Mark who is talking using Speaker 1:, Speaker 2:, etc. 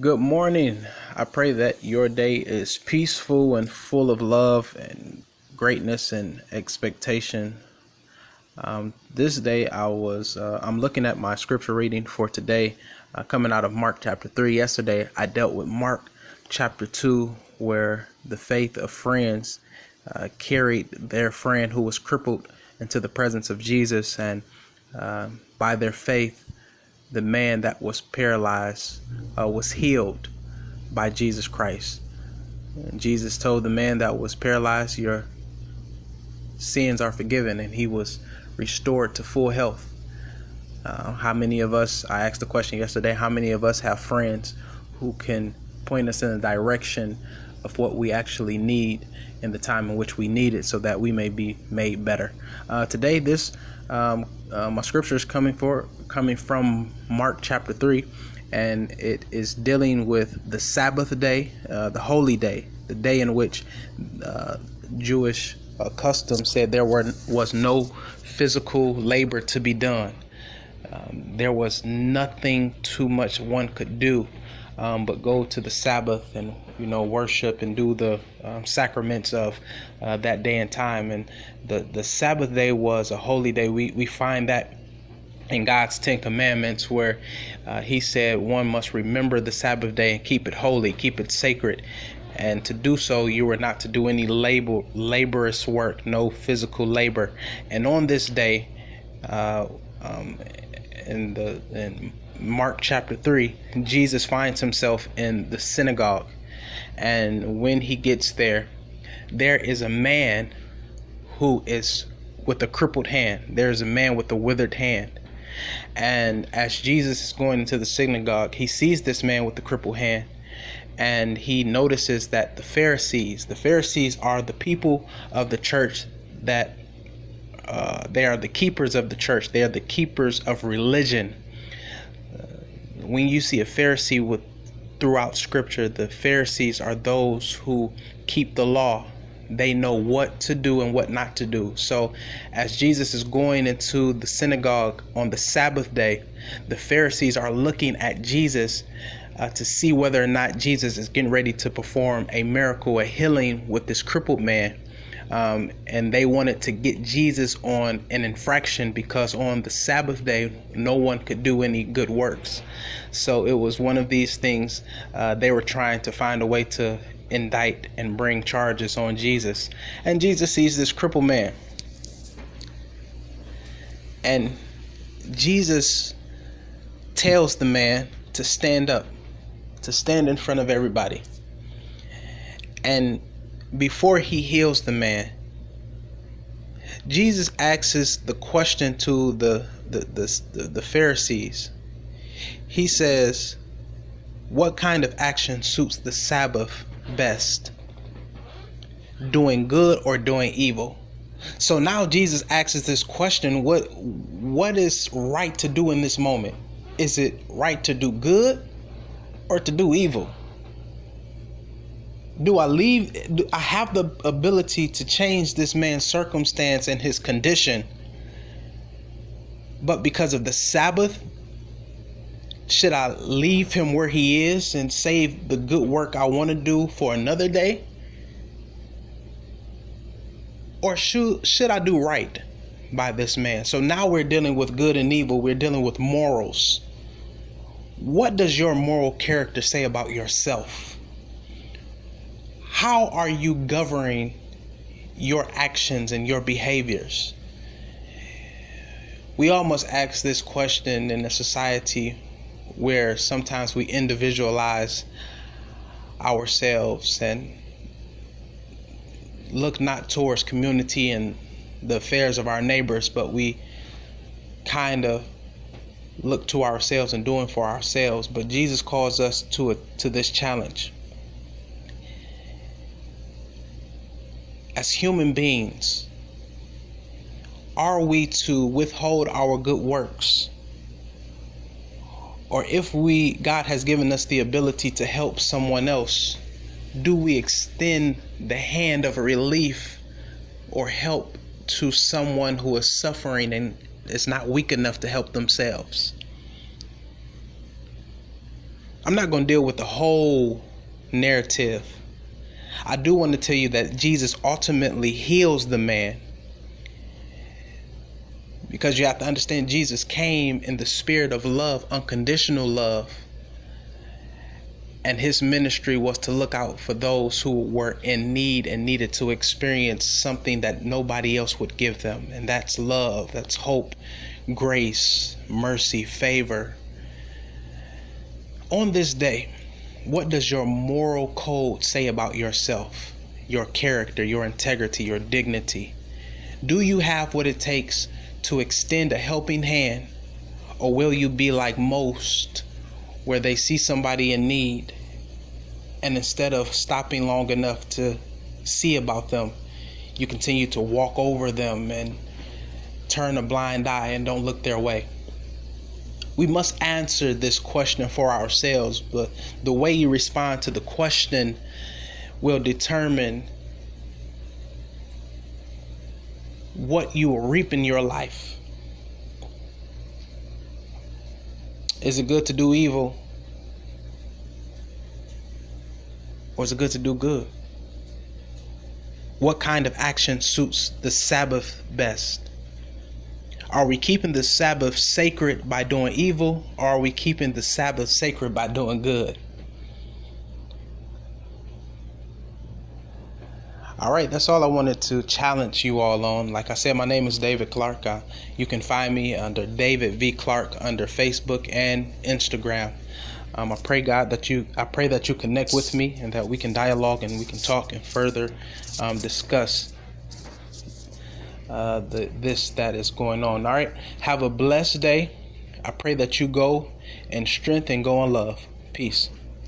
Speaker 1: Good morning. I pray that your day is peaceful and full of love and greatness and expectation. Um, this day, I was uh, I'm looking at my scripture reading for today, uh, coming out of Mark chapter three. Yesterday, I dealt with Mark chapter two, where the faith of friends uh, carried their friend who was crippled into the presence of Jesus, and uh, by their faith, the man that was paralyzed uh, was healed by Jesus Christ. And Jesus told the man that was paralyzed, Your sins are forgiven, and he was restored to full health. Uh, how many of us, I asked the question yesterday, how many of us have friends who can point us in the direction of what we actually need in the time in which we need it so that we may be made better? Uh, today, this um, uh, my scripture is coming for coming from Mark chapter three, and it is dealing with the Sabbath day, uh, the holy day, the day in which uh, Jewish uh, custom said there were was no physical labor to be done. Um, there was nothing too much one could do um, but go to the Sabbath and you know worship and do the um, sacraments of uh, that day and time. And the the Sabbath day was a holy day. We we find that in God's Ten Commandments, where uh, He said one must remember the Sabbath day and keep it holy, keep it sacred. And to do so, you were not to do any labor, laborious work, no physical labor. And on this day, uh, um, in the in Mark chapter 3, Jesus finds himself in the synagogue. And when he gets there, there is a man who is with a crippled hand. There's a man with a withered hand. And as Jesus is going into the synagogue, he sees this man with the crippled hand and he notices that the Pharisees, the Pharisees are the people of the church that uh, they are the keepers of the church. They are the keepers of religion when you see a Pharisee with throughout scripture, the Pharisees are those who keep the law. They know what to do and what not to do. So, as Jesus is going into the synagogue on the Sabbath day, the Pharisees are looking at Jesus uh, to see whether or not Jesus is getting ready to perform a miracle, a healing with this crippled man um, and they wanted to get Jesus on an infraction because on the Sabbath day, no one could do any good works. So it was one of these things uh, they were trying to find a way to indict and bring charges on Jesus. And Jesus sees this crippled man. And Jesus tells the man to stand up, to stand in front of everybody. And before he heals the man, Jesus asks the question to the the, the, the Pharisees. He says, What kind of action suits the Sabbath best? Doing good or doing evil? So now Jesus asks this question, what what is right to do in this moment? Is it right to do good or to do evil? Do I leave? Do I have the ability to change this man's circumstance and his condition? But because of the Sabbath, should I leave him where he is and save the good work I want to do for another day? Or should should I do right by this man? So now we're dealing with good and evil. We're dealing with morals. What does your moral character say about yourself? How are you governing your actions and your behaviors? We almost ask this question in a society where sometimes we individualize ourselves and look not towards community and the affairs of our neighbors, but we kind of look to ourselves and doing for ourselves. But Jesus calls us to a, to this challenge. As human beings, are we to withhold our good works? Or if we God has given us the ability to help someone else, do we extend the hand of relief or help to someone who is suffering and is not weak enough to help themselves? I'm not going to deal with the whole narrative. I do want to tell you that Jesus ultimately heals the man. Because you have to understand, Jesus came in the spirit of love, unconditional love. And his ministry was to look out for those who were in need and needed to experience something that nobody else would give them. And that's love, that's hope, grace, mercy, favor. On this day, what does your moral code say about yourself, your character, your integrity, your dignity? Do you have what it takes to extend a helping hand? Or will you be like most where they see somebody in need and instead of stopping long enough to see about them, you continue to walk over them and turn a blind eye and don't look their way. We must answer this question for ourselves, but the way you respond to the question will determine what you will reap in your life. Is it good to do evil? Or is it good to do good? What kind of action suits the Sabbath best? Are we keeping the Sabbath sacred by doing evil, or are we keeping the Sabbath sacred by doing good? All right, that's all I wanted to challenge you all on. Like I said, my name is David Clark. Uh, you can find me under David V Clark under Facebook and Instagram. Um, I pray God that you, I pray that you connect with me and that we can dialogue and we can talk and further um, discuss uh, the this that is going on. All right, have a blessed day. I pray that you go in strength and go in love. Peace.